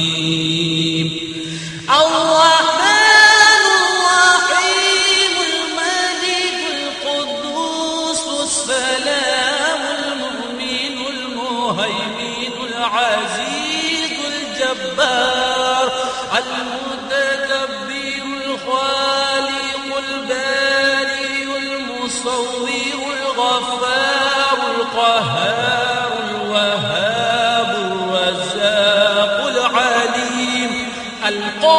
الرحيم. الرحمن الرحيم الملك العزيز الجبار المتكبر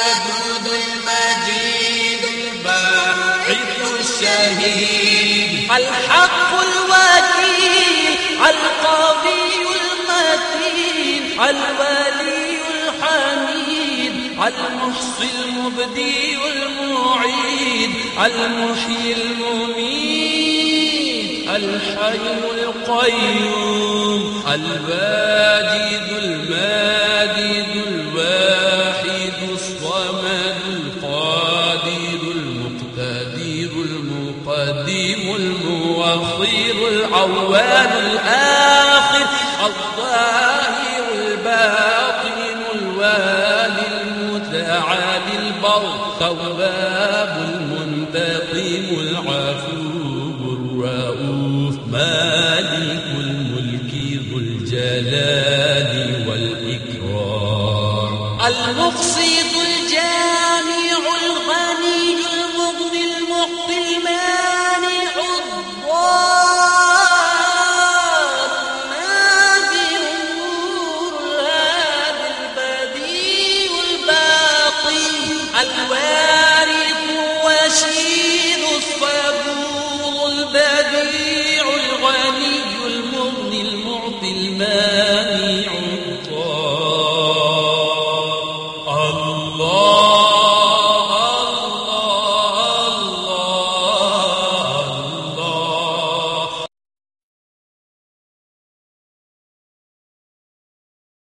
الودود المجيد الباعث الشهيد. الحق الوكيل القوي المتين الولي الحميد المحصي المبدي المعيد المحيي المميت الحي القيوم الواجد الماجد المقدم المؤخر العوان الآخر الظاهر الباطن الوالي المتعالي البر تواب المنتقم العفو الرؤوف مالك الملك ذو الجلال والإكرام المقسط المانع الضار. الله